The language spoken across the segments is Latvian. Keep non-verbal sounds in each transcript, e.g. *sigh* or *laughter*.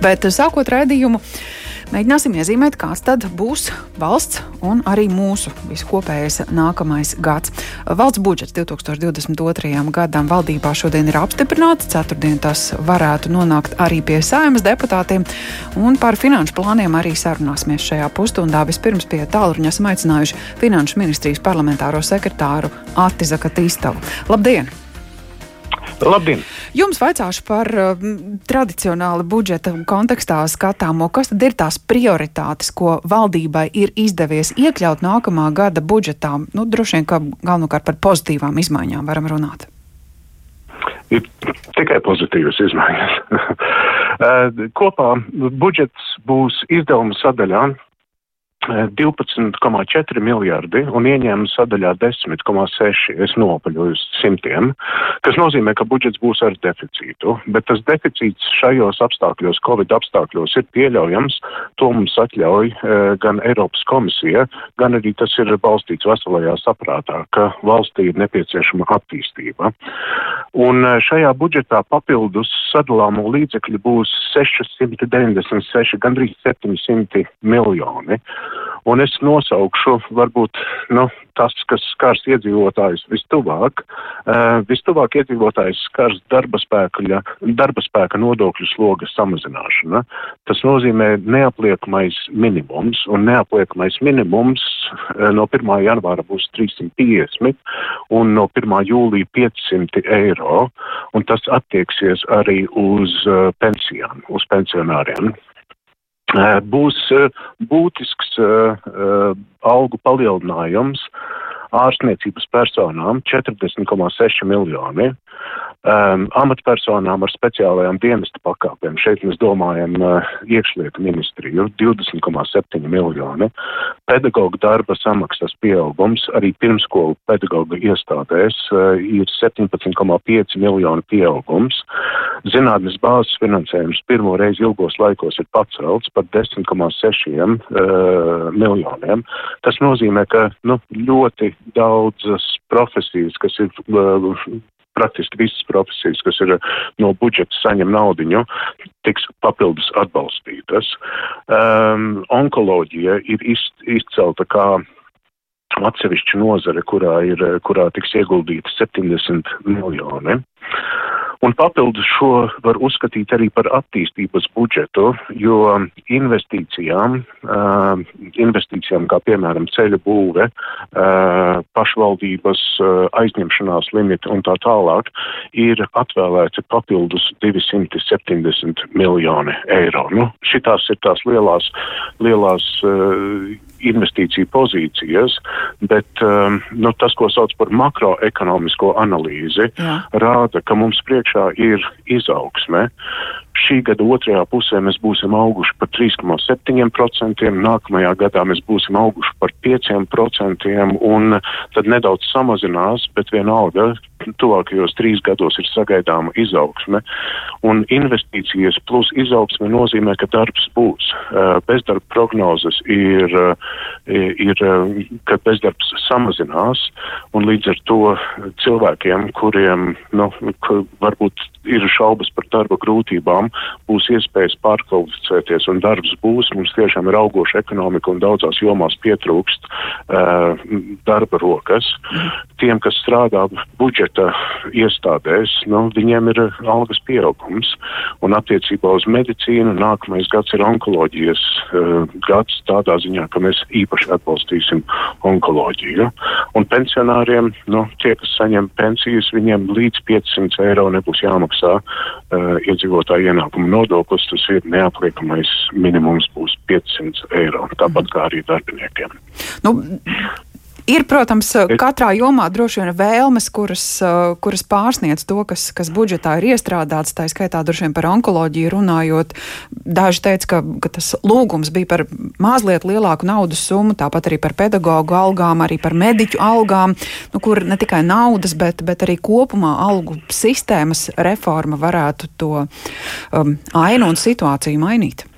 Bet sākot raidījumu. Mēģināsim iezīmēt, kāds tad būs valsts un arī mūsu viskopējais nākamais gads. Valsts budžets 2022. gadam valdībā šodien ir apstiprināts. Ceturtdien tas varētu nonākt arī pie saimas deputātiem. Un par finanšu plāniem arī sarunāsimies šajā pusstundā. Vispirms pie tālruņa esam aicinājuši Finanšu ministrijas parlamentāro sekretāru Atiza Katīstavu. Labdien! Labdien! Jums vaicāšu par uh, tradicionāli budžeta kontekstā skatāmo, kas tad ir tās prioritātes, ko valdībai ir izdevies iekļaut nākamā gada budžetā? Nu, droši vien, ka galvenokārt par pozitīvām izmaiņām varam runāt. Ir tikai pozitīvas izmaiņas. *laughs* Uh, kopā budžets būs izdevuma sadaļā 12,4 miljardi un ieņēmuma sadaļā 10,6 es nopaļoju uz simtiem, kas nozīmē, ka budžets būs ar deficītu, bet tas deficīts šajos apstākļos, Covid apstākļos ir pieļaujams, to mums atļauj e, gan Eiropas komisija, gan arī tas ir balstīts veselajā saprātā, ka valstī ir nepieciešama attīstība. Un e, šajā budžetā papildus sadalāmo līdzekļu būs 696, gandrīz 700 miljoni. Un es nosaukšu varbūt nu, tas, kas skars iedzīvotājus vistuvāk. Uh, vistuvāk iedzīvotājus skars darba spēka, darba spēka nodokļu sloga samazināšana. Tas nozīmē neapliekamais minimums, un neapliekamais minimums uh, no 1. janvāra būs 350 un no 1. jūlija 500 eiro, un tas attieksies arī uz uh, pensijām, uz pensionāriem. Būs būtisks algu palielinājums ārstniecības personām 40,6 miljoni, um, amatpersonām ar speciālajām dienesta pakāpēm. Šeit mēs domājam uh, iekšlietu ministriju 20,7 miljoni, pedagoģa darba samaksas pieaugums arī pirmskolu pedagoģa iestādēs uh, ir 17,5 miljoni pieaugums. Zinātnes bāzes finansējums pirmo reizi ilgos laikos ir pacelts par 10,6 uh, miljoniem. Tas nozīmē, ka nu, ļoti daudzas profesijas, kas ir uh, praktiski visas profesijas, kas ir no budžeta saņem naudiņu, tiks papildus atbalstītas. Um, onkoloģija ir iz, izcelta kā atsevišķa nozare, kurā, ir, kurā tiks ieguldīti 70 miljoni. Un papildus šo var uzskatīt arī par attīstības budžetu, jo investīcijām, uh, investīcijām kā piemēram ceļu būve, uh, pašvaldības uh, aizņemšanās limiti un tā tālāk, ir atvēlēti papildus 270 miljoni eiro. Nu, šitās ir tās lielās, lielās investīciju pozīcijas, bet um, nu, tas, ko sauc par makroekonomisko analīzi, Jā. rāda, ka mums priekšā ir izaugsme. Šī gada otrajā pusē mēs būsim auguši par 3,7%, nākamajā gadā mēs būsim auguši par 5%, un tad nedaudz samazinās, bet vienalga tuvākajos trīs gados ir sagaidāma izaugsme. Un investīcijas plus izaugsme nozīmē, ka darbs būs. Bezdarba prognozes ir, ir, ka bezdarbs samazinās, un līdz ar to cilvēkiem, kuriem nu, varbūt ir šaubas par darba grūtībām, būs iespējas pārkvalificēties, un darbs būs. Mums tiešām ir augoša ekonomika, un daudzās jomās pietrūkst uh, darba rokas. Tiem, kas strādā budžeta iestādēs, nu, viņiem ir algas pieaugums. Un attiecībā uz medicīnu nākamais gads ir onkoloģijas uh, gads tādā ziņā, ka mēs īpaši atbalstīsim onkoloģiju. Un pensionāriem, nu, tie, kas saņem pensijas, viņiem līdz 500 eiro nebūs jāmaksā uh, iedzīvotāju ienākumu nodoklis. Tas ir neapliekamais minimums būs 500 eiro, tāpat kā arī darbiniekiem. Nu, Ir, protams, katrā jomā droši vien vēlmes, kuras, uh, kuras pārsniedz to, kas, kas budžetā ir iestrādāts. Tā skaitā droši vien par onkoloģiju runājot. Daži teica, ka, ka tas lūgums bija par mazliet lielāku naudas summu, tāpat arī par pedagoģu algām, arī par mediķu algām, nu, kur ne tikai naudas, bet, bet arī kopumā algu sistēmas reforma varētu to um, ainu un situāciju mainīt.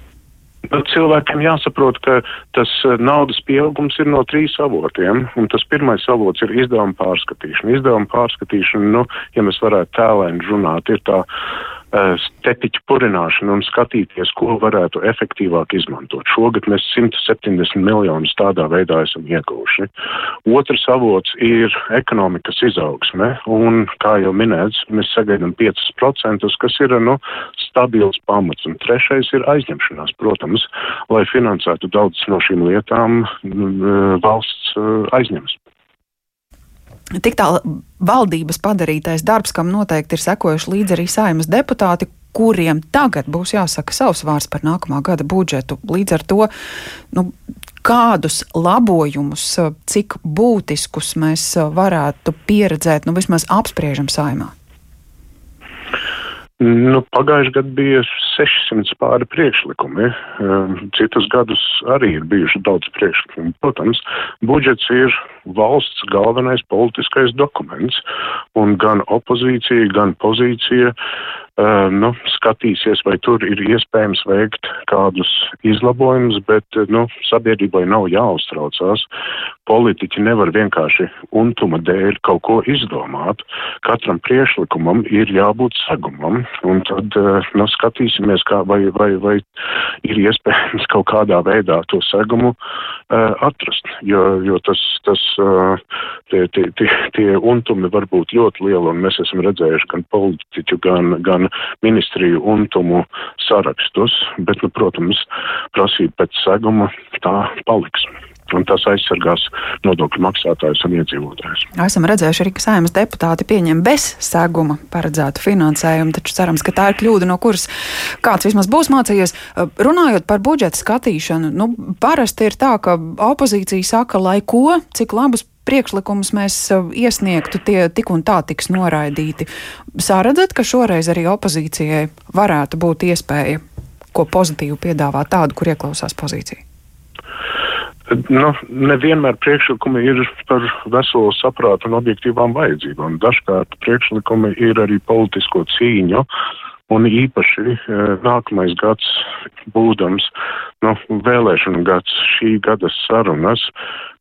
Nu, cilvēkiem jāsaprot, ka tas eh, naudas pieaugums ir no trīs avotiem, un tas pirmais avots ir izdevuma pārskatīšana. Izdevuma pārskatīšana, nu, ja mēs varētu tēlēni runāt, ir tā stepiķu purināšanu un skatīties, ko varētu efektīvāk izmantot. Šogad mēs 170 miljonus tādā veidā esam ieguvuši. Otrs avots ir ekonomikas izaugsme, un, kā jau minēts, mēs sagaidām 5%, kas ir nu, stabils pamats. Un trešais ir aizņemšanās, protams, lai finansētu daudzas no šīm lietām valsts aizņems. Tik tālu valdības padarītais darbs, kam noteikti ir sekojuši līdzi arī saimas deputāti, kuriem tagad būs jāsaka savs vārds par nākamā gada budžetu. Līdz ar to, nu, kādus labojumus, cik būtiskus mēs varētu pieredzēt, nu, vismaz apspriežam saimā? Nu, Pagājušajā gadā bija 600 pāri priekšlikumi. Ehm, citus gadus arī ir bijuši daudz priekšlikumu. Protams, budžets ir valsts galvenais politiskais dokuments, un gan opozīcija, gan pozīcija uh, nu, skatīsies, vai tur ir iespējams veikt kādus izlabojumus, bet nu, sabiedrībai nav jāuztraucās. Politiķi nevar vienkārši untuma dēļ kaut ko izdomāt. Katram priešlikumam ir jābūt segumam, un tad uh, nu, skatīsimies, kā, vai, vai, vai ir iespējams kaut kādā veidā to segumu uh, atrast, jo, jo tas, tas tie, tie, tie, tie untumi var būt ļoti lieli, un mēs esam redzējuši gan politiķu, gan, gan ministriju untumu sarakstus, bet, nu, protams, prasība pēc seguma tā paliks un tas aizsargās nodokļu maksātājus un iedzīvotājus. Esam redzējuši arī, ka saimnes deputāti pieņem bez seguma paredzētu finansējumu, taču cerams, ka tā ir kļūda, no kuras kāds vismaz būs mācījies. Runājot par budžeta skatīšanu, nu, parasti ir tā, ka opozīcija saka, lai ko, cik labus priekšlikumus mēs iesniegtu, tie tik un tā tiks noraidīti. Sāradzat, ka šoreiz arī opozīcijai varētu būt iespēja ko pozitīvu piedāvāt tādu, kur ieklausās pozīcija? Nu, nevienmēr priekšlikumi ir par veselo saprātu un objektīvām vajadzībām. Dažkārt priekšlikumi ir arī politisko cīņu, un īpaši e, nākamais gads būdams nu, vēlēšanu gads, šī gada sarunas,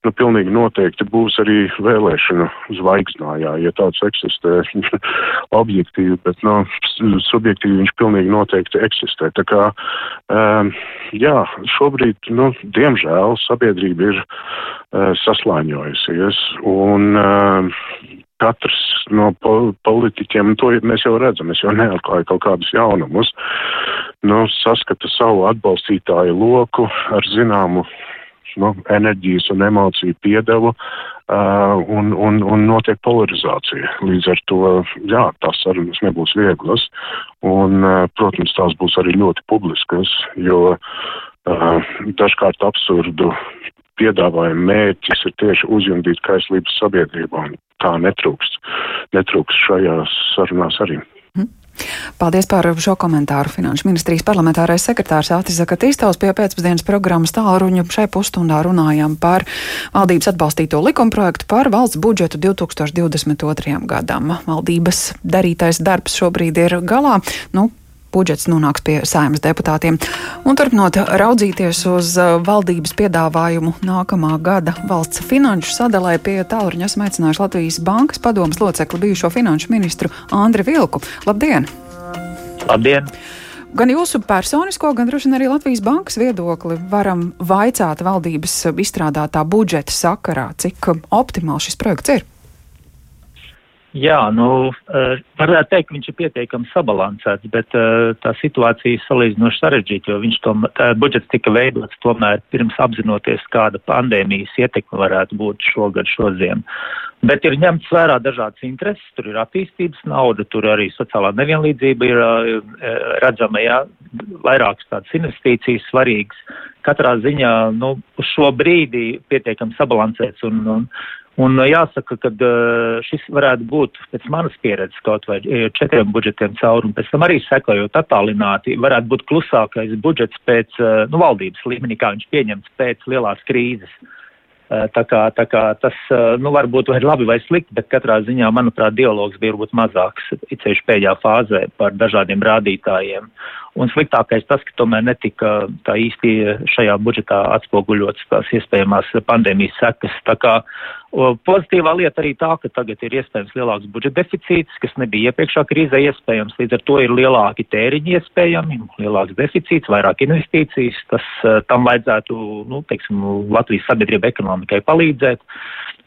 nu, pilnīgi noteikti būs arī vēlēšanu zvaigznājā, ja tāds eksistē *laughs* objektīvi, bet nu, subjektīvi viņš pilnīgi noteikti eksistē. Tā kā, um, jā, šobrīd, nu, diemžēl, sabiedrība ir uh, saslāņojusies, un uh, katrs no politiķiem, to mēs jau redzam, es jau neatklāju kaut kādus jaunumus, nu, saskata savu atbalstītāju loku ar zināmu nu, enerģijas un emociju piedevu, uh, un, un, un notiek polarizācija. Līdz ar to, jā, tās sarunas nebūs vieglas, un, uh, protams, tās būs arī ļoti publiskas, jo uh, dažkārt absurdu piedāvājuma mērķis ir tieši uzjundīt kaislības sabiedrībā, un tā netrūks, netrūks šajās sarunās arī. Mm. Paldies par šo komentāru. Finanšu ministrijas parlamentārais sekretārs Ātis Zakatīstovs pie pēcpusdienas programmas tālruņu šai pusstundā runājām par valdības atbalstīto likumprojektu par valsts budžetu 2022. gadam. Valdības darītais darbs šobrīd ir galā. Nu, budžets nonāks pie saimnes deputātiem. Un turpinot raudzīties uz uh, valdības piedāvājumu nākamā gada valsts finanšu sadalē pie tālruņa esmu aicinājuši Latvijas Bankas padomas locekli bijušo finanšu ministru Andri Vilku. Labdien! Labdien! Gan jūsu personisko, gan droši vien arī Latvijas bankas viedokli varam vaicāt valdības izstrādātā budžeta sakarā, cik optimāls šis projekts ir. Jā, nu, uh, varētu teikt, ka viņš ir pietiekami sabalansēts, bet uh, tā situācija ir salīdzinoši sarežģīta, jo viņš tom, tā, budžets tika veidots tomēr pirms apzinoties, kāda pandēmijas ietekme varētu būt šogad, šoziem. Bet ir ņemts vērā dažādas intereses, tur ir attīstības nauda, tur arī sociālā nevienlīdzība ir uh, redzama, jā, vairākas tādas investīcijas svarīgas. Katrā ziņā, nu, uz šo brīdi pietiekami sabalansēts un, un Un jāsaka, ka šis varētu būt pēc manas pieredzes kaut vai četriem budžetiem cauri, un pēc tam arī sekojot attālināti, varētu būt klusākais budžets pēc nu, valdības līmenī, kā viņš pieņemts pēc lielās krīzes. Tā kā, tā kā tas, nu, varbūt vai labi vai slikti, bet katrā ziņā, manuprāt, dialogs bija varbūt mazāks, it sevišķi pēdējā fāzē par dažādiem rādītājiem. Un sliktākais tas, ka tomēr netika tā īsti šajā budžetā atspoguļots tās iespējamās pandēmijas sekas. Tā kā Pozitīvā lieta arī tā, ka tagad ir iespējams lielāks budžeta deficīts, kas nebija iepriekšā krīzē iespējams. Līdz ar to ir lielāki tēriņi iespējami, lielāks deficīts, vairāk investīcijas. Tas tam vajadzētu, nu, teiksim, Latvijas sabiedrība ekonomikai palīdzēt.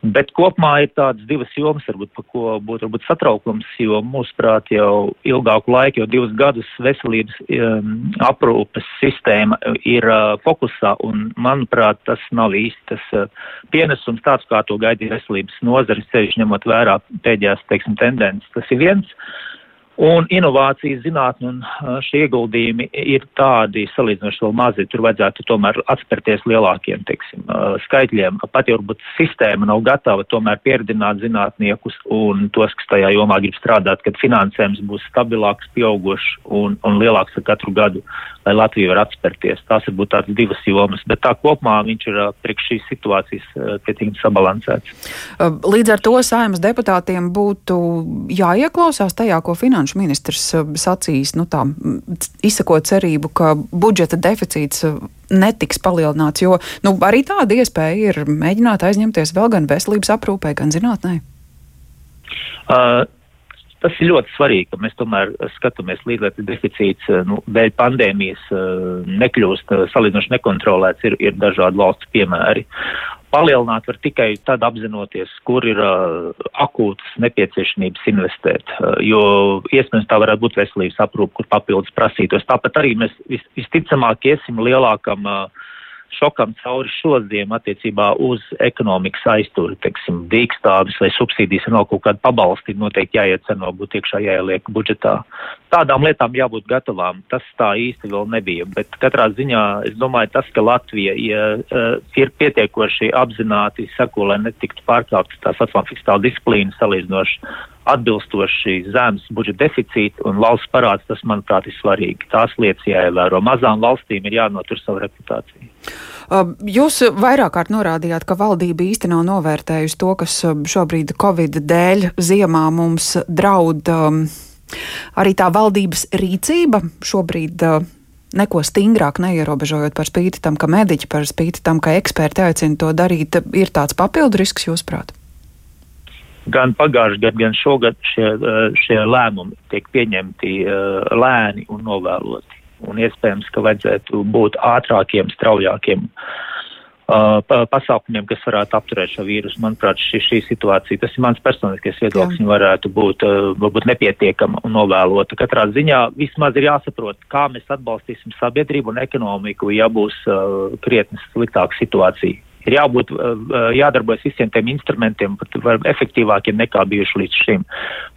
Bet kopumā ir tādas divas jomas, varbūt, par ko būtu varbūt satraukums, jo mūsuprāt jau ilgāku laiku, jau divus gadus veselības um, aprūpes sistēma ir uh, fokusā, un manuprāt, tas nav īsti tas uh, pienesums tāds, kā to gaidīja veselības nozares, ceļš ņemot vērā pēdējās, teiksim, tendences. Tas ir viens. Uh, Un inovācijas zinātne un šie ieguldījumi ir tādi salīdzinoši vēl mazi. Tur vajadzētu tomēr atspērties lielākiem teiksim, skaitļiem. Pat jau varbūt sistēma nav gatava tomēr pieredzināt zinātniekus un tos, kas tajā jomā grib strādāt, kad finansējums būs stabilāks, pieaugošs un, un lielāks ar katru gadu, lai Latvija var atspērties. Tās ir būt tādas divas jomas, bet tā kopumā viņš ir priekš šīs situācijas pietiekami sabalansēts. Līdz ar to saimas deputātiem būtu jāieklausās tajā, ko finansē finanšu ministrs eh, sacījis, nu tā, izsakot cerību, ka budžeta deficīts eh, netiks palielināts, jo nu, arī tāda iespēja ir mēģināt aizņemties vēl gan veselības aprūpē, gan zinātnē. Uh. Tas ir ļoti svarīgi, ka mēs tomēr skatāmies līdz, lai deficīts nu, dēļ pandēmijas nekļūst salīdzinoši nekontrolēts. Ir, ir dažādi valsts piemēri palielināt var tikai tad apzinoties, kur ir uh, akūtas nepieciešamības investēt, uh, jo iespējams tā varētu būt veselības aprūpe, kur papildus prasītos. Tāpat arī mēs vis, visticamāk iesim lielākam uh, šokam cauri šodien attiecībā uz ekonomikas aizturi, teiksim, dīkstāvis vai subsīdijas nav kaut kāda pabalsti, noteikti jāieceno būt iekšā jāieliek budžetā. Tādām lietām jābūt gatavām. Tas tā īsti vēl nebija, bet katrā ziņā es domāju tas, ka Latvija ja, uh, ir pietiekoši apzināti seko, lai netiktu pārkāptas tās atvām fiskāla disciplīna salīdzinoši atbilstoši zemes budžeta deficīti un valsts parāds, tas, manuprāt, ir svarīgi. Tās lietas jāievēro. Mazām valstīm ir jānotur savu reputāciju. Jūs vairāk kārt norādījāt, ka valdība īsti nav novērtējusi to, kas šobrīd Covid dēļ ziemā mums draud. Arī tā valdības rīcība šobrīd neko stingrāk neierobežojot par spīti tam, ka mediķi, par spīti tam, ka eksperti aicina to darīt, ir tāds papildu risks, jūsuprāt? Gan pagājušajā gadā, gan šogad šie, eh, šie lēmumi tiek pieņemti uh, lēni un novēloti. Un iespējams, ka vajadzētu būt ātrākiem, straujākiem uh, pasākumiem, kas varētu apturēt šo vīrusu. Manuprāt, šī, šī situācija, tas ir mans personiskais viedoklis, varētu būt uh, varbūt nepietiekama un novēlota. Katrā ziņā vismaz ir jāsaprot, kā mēs atbalstīsim sabiedrību un ekonomiku, ja būs uh, krietni sliktāka situācija ir jābūt, jādarbojas visiem tiem instrumentiem, pat efektīvākiem nekā bijuši līdz šim.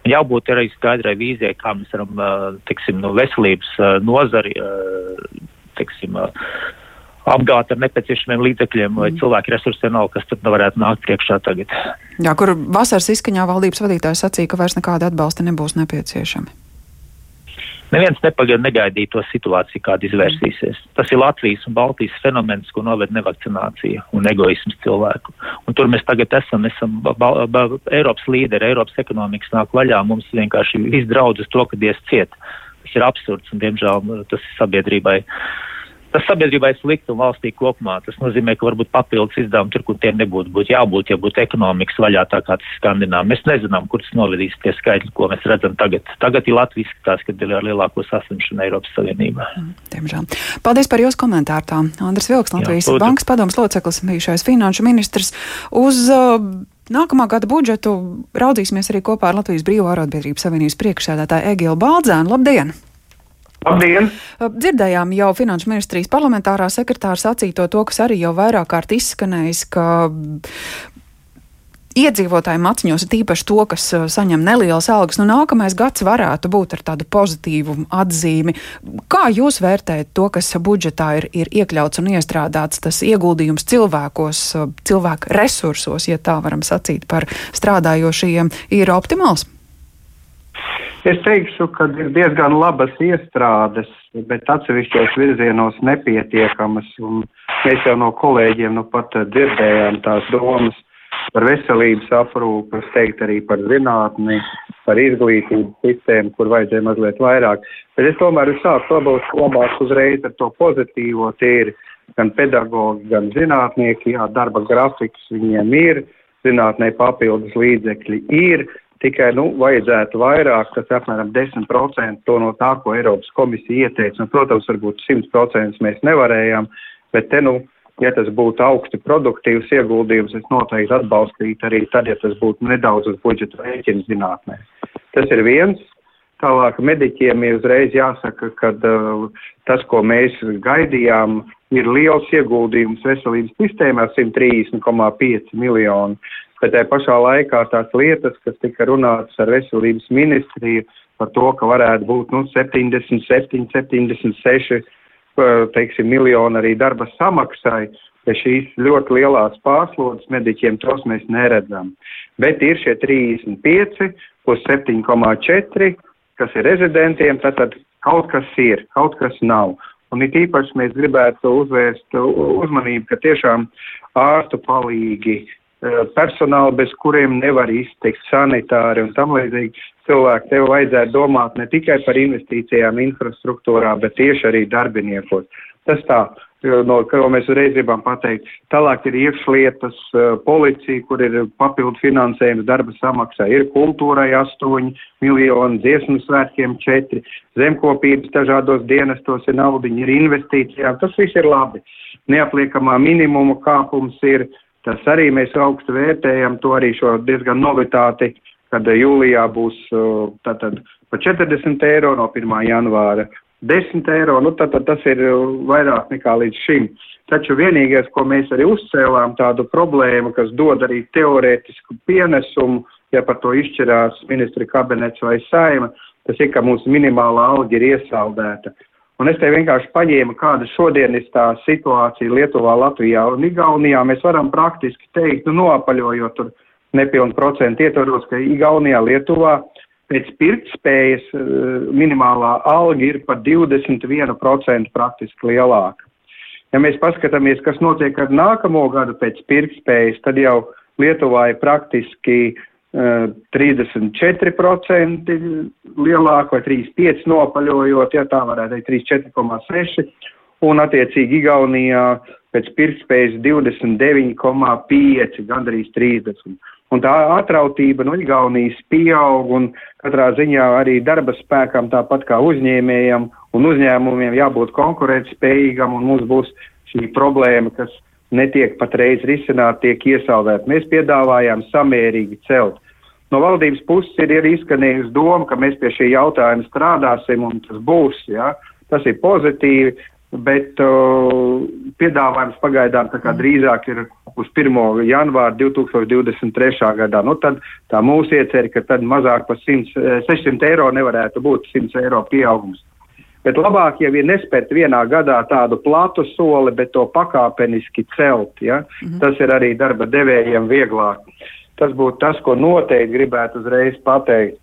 Un jābūt arī skaidrai vīzijai, kā mēs varam, teiksim, no veselības nozari, teiksim, apgāt ar nepieciešamiem līdzekļiem vai mm. cilvēku resursiem nav, kas tad varētu nākt priekšā tagad. Jā, kur vasaras izskaņā valdības vadītājs sacīja, ka vairs nekāda atbalsta nebūs nepieciešami. Neviens nepagaid negaidīja to situāciju, kāda izvērsīsies. Tas ir Latvijas un Baltijas fenomens, ko noved nevakcinācija un egoisms cilvēku. Un tur mēs tagad esam, esam ba, ba, ba, Eiropas līderi, Eiropas ekonomikas nāk vaļā, mums vienkārši viss draudz uz to, ka dies ciet. Tas ir absurds un, diemžēl, tas ir sabiedrībai tas sabiedrībai slikti un valstī kopumā. Tas nozīmē, ka varbūt papildus izdevumi tur, kur tiem nebūtu būt jābūt, ja būtu ekonomikas vaļā tā kā tas Skandināvā. Mēs nezinām, kur tas novedīs tie skaitļi, ko mēs redzam tagad. Tagad ir Latvijas izskatās, ka ir ar lielāko saslimšanu Eiropas Savienībā. Mm, diemžēl. Paldies par jūsu komentāru. Tā Andris Vilks, Latvijas Jā, Bankas padoms loceklis, bijušais finanšu ministrs. Uz, uh, Nākamā gada budžetu raudzīsimies arī kopā ar Latvijas Brīvā arotbiedrības savienības priekšsēdētāju Egilu Baldzēnu. Labdien! Labdien! Dzirdējām jau Finanšu ministrijas parlamentārā sekretāra sacīto to, kas arī jau vairāk kārt izskanējis, ka iedzīvotājiem atziņos ir īpaši to, kas saņem nelielas algas. Nu, nākamais gads varētu būt ar tādu pozitīvu atzīmi. Kā jūs vērtējat to, kas budžetā ir, ir iekļauts un iestrādāts, tas ieguldījums cilvēkos, cilvēku resursos, ja tā varam sacīt, par strādājošajiem, ir optimāls? Es teikšu, ka ir diezgan labas iestrādes, bet atsevišķos virzienos nepietiekamas. Mēs jau no kolēģiem nu pat dzirdējām tās domas par veselības aprūpi, es teiktu arī par zinātni, par izglītības sistēmu, kur vajadzēja mazliet vairāk. Bet es tomēr sāku labāk, labāk uzreiz ar to pozitīvo. Tie ir gan pedagogi, gan zinātnieki, jā, darba grafiks viņiem ir zinātnē papildus līdzekļi ir, tikai, nu, vajadzētu vairāk, tas apmēram 10% to no tā, ko Eiropas komisija ieteica. Un, protams, varbūt 100% mēs nevarējām, bet te, nu, ja tas būtu augsti produktīvs ieguldījums, es noteikti atbalstītu arī tad, ja tas būtu nedaudz uz budžeta rēķina zinātnē. Tas ir viens. Tālāk mediķiem ir uzreiz jāsaka, ka uh, tas, ko mēs gaidījām, ir liels ieguldījums veselības sistēmā - 130,5 miljoni. Bet tajā pašā laikā tās lietas, kas tika runātas ar veselības ministriju par to, ka varētu būt nu, 77, 76 teiksim, miljoni arī darba samaksai, ja šīs ļoti lielās pārslodzes mediķiem tos mēs neredzam. Bet ir šie 35 plus 7,4, kas ir rezidentiem, tad kaut kas ir, kaut kas nav. Un it īpaši mēs gribētu uzvērst uzmanību, ka tiešām ārstu palīgi, personāli, bez kuriem nevar izteikt sanitāri un tam līdzīgi cilvēki, tev vajadzētu domāt ne tikai par investīcijām infrastruktūrā, bet tieši arī darbiniekos. Tas tā, no ko mēs uzreiz gribam pateikt. Tālāk ir iekšlietas, eh, policija, kur ir papildu finansējums darba samaksā, ir kultūrai 8 miljoni, dziesmu svētkiem 4, zemkopības dažādos dienestos ir naudiņi, ir investīcijām, tas viss ir labi. Neapliekamā minimuma kāpums ir, tas arī mēs augstu vērtējam, to arī šo diezgan novitāti kad jūlijā būs tātad pa 40 eiro no 1. janvāra 10 eiro, nu tad, tad tas ir vairāk nekā līdz šim. Taču vienīgais, ko mēs arī uzcēlām, tādu problēmu, kas dod arī teorētisku pienesumu, ja par to izšķirās ministri kabinets vai saima, tas ir, ka mūsu minimālā alga ir iesaldēta. Un es te vienkārši paņēmu, kāda šodien ir tā situācija Lietuvā, Latvijā un Igaunijā. Mēs varam praktiski teikt, nu, noapaļojot tur nepilnu procentu ietvaros, ka Igaunijā, Lietuvā pēc pirktspējas eh, minimālā alga ir par 21% praktiski lielāka. Ja mēs paskatāmies, kas notiek ar nākamo gadu pēc pirktspējas, tad jau Lietuvā ir praktiski 34% lielāka vai 35% nopaļojot, ja tā varētu teikt, 34,6% un attiecīgi Igaunijā pēc pirktspējas 29,5, gandrīz 30. Un tā atrautība no Igaunijas pieaug un katrā ziņā arī darba spēkam tāpat kā uzņēmējam un uzņēmumiem jābūt konkurētspējīgam un mums būs šī problēma, kas netiek patreiz risināt, tiek iesaldēt. Mēs piedāvājām samērīgi celt. No valdības puses ir arī izskanējusi doma, ka mēs pie šī jautājuma strādāsim un tas būs, ja? tas ir pozitīvi, bet uh, piedāvājums pagaidām kā drīzāk ir uz 1. janvāru 2023. gadā. Nu, tad tā mūsu iecerē, ka tad mazāk par 100, 600 eiro nevarētu būt 100 eiro pieaugums. Bet labāk jau ir nespērt vienā gadā tādu platu soli, bet to pakāpeniski celt. Ja? Mm -hmm. Tas ir arī darba devējiem vieglāk. Tas būtu tas, ko noteikti gribētu uzreiz pateikt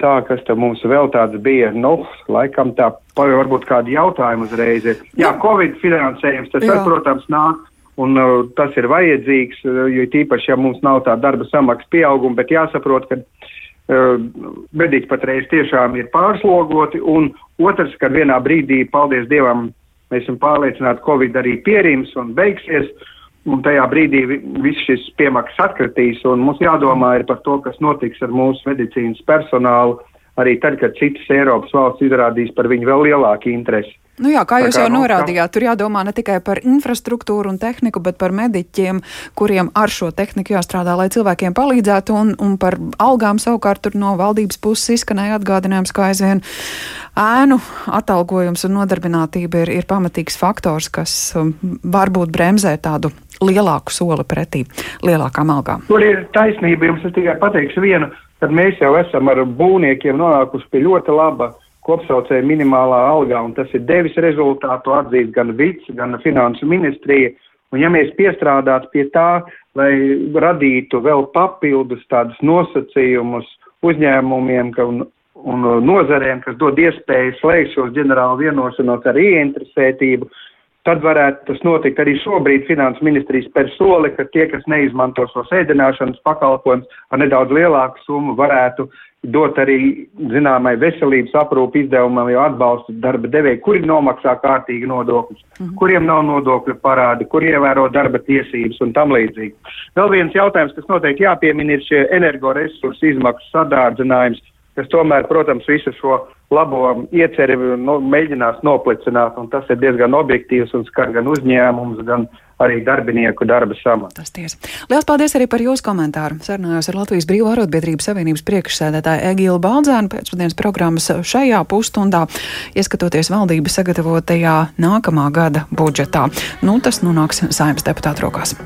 tā, kas te mums vēl tāds bija, nu, laikam tā, varbūt kādi jautājumi uzreiz ir. Jā, Covid finansējums, tas, tas protams, nāk. Un uh, tas ir vajadzīgs, jo tīpaši, ja mums nav tā darba samaksa pieauguma, bet jāsaprot, ka uh, mediķi patreiz tiešām ir pārslogoti, un otrs, ka vienā brīdī, paldies Dievam, mēs esam pārliecināti, Covid arī pierims un beigsies, un tajā brīdī viss šis piemaksas atkritīs, un mums jādomā ir par to, kas notiks ar mūsu medicīnas personālu, arī tad, kad citas Eiropas valsts izrādīs par viņu vēl lielāku interesi. Nu jā, kā jūs kā, jau norādījāt, tur jādomā ne tikai par infrastruktūru un tehniku, bet par mediķiem, kuriem ar šo tehniku jāstrādā, lai cilvēkiem palīdzētu, un, un par algām savukārt tur no valdības puses izskanēja atgādinājums, ka aizvien ēnu atalgojums un nodarbinātība ir, ir pamatīgs faktors, kas um, varbūt bremzē tādu lielāku soli pretī lielākām algām. Tur ir taisnība, jums es tikai pateikšu vienu, kad mēs jau esam ar būvniekiem nonākuši pie ļoti laba kopsaucēja minimālā algā, un tas ir devis rezultātu atzīst gan VIC, gan Finansu ministrija. Un ja mēs piestrādātu pie tā, lai radītu vēl papildus tādus nosacījumus uzņēmumiem ka, un, un nozarēm, kas dod iespēju slēgt šos ģenerālu vienošanos ar ieinteresētību, tad varētu tas notikt arī šobrīd finanses ministrijas per soli, ka tie, kas neizmanto šos ēdināšanas pakalpojumus ar nedaudz lielāku summu, varētu dot arī zināmai veselības aprūpu izdevumam, jo atbalstu darba devēju, kuri nomaksā kārtīgi nodokļus, mm -hmm. kuriem nav nodokļu parādi, kur ievēro darba tiesības un tam līdzīgi. Vēl viens jautājums, kas noteikti jāpiemina, ir šie energoresursu izmaksu sadārdzinājums, kas tomēr, protams, visu šo labo ieceri nu, mēģinās noplicināt, un tas ir diezgan objektīvs un skar gan uzņēmums, gan arī darbinieku darba samatu. Tas tiesa. Lielas paldies arī par jūsu komentāru. Sarunājos ar Latvijas Brīvā arotbiedrības savienības priekšsēdētāju Egilu Baldzēnu pēcpusdienas programmas šajā pusstundā, ieskatoties valdības sagatavotajā nākamā gada budžetā. Nu, tas nu nāks saimnes deputātu rokās.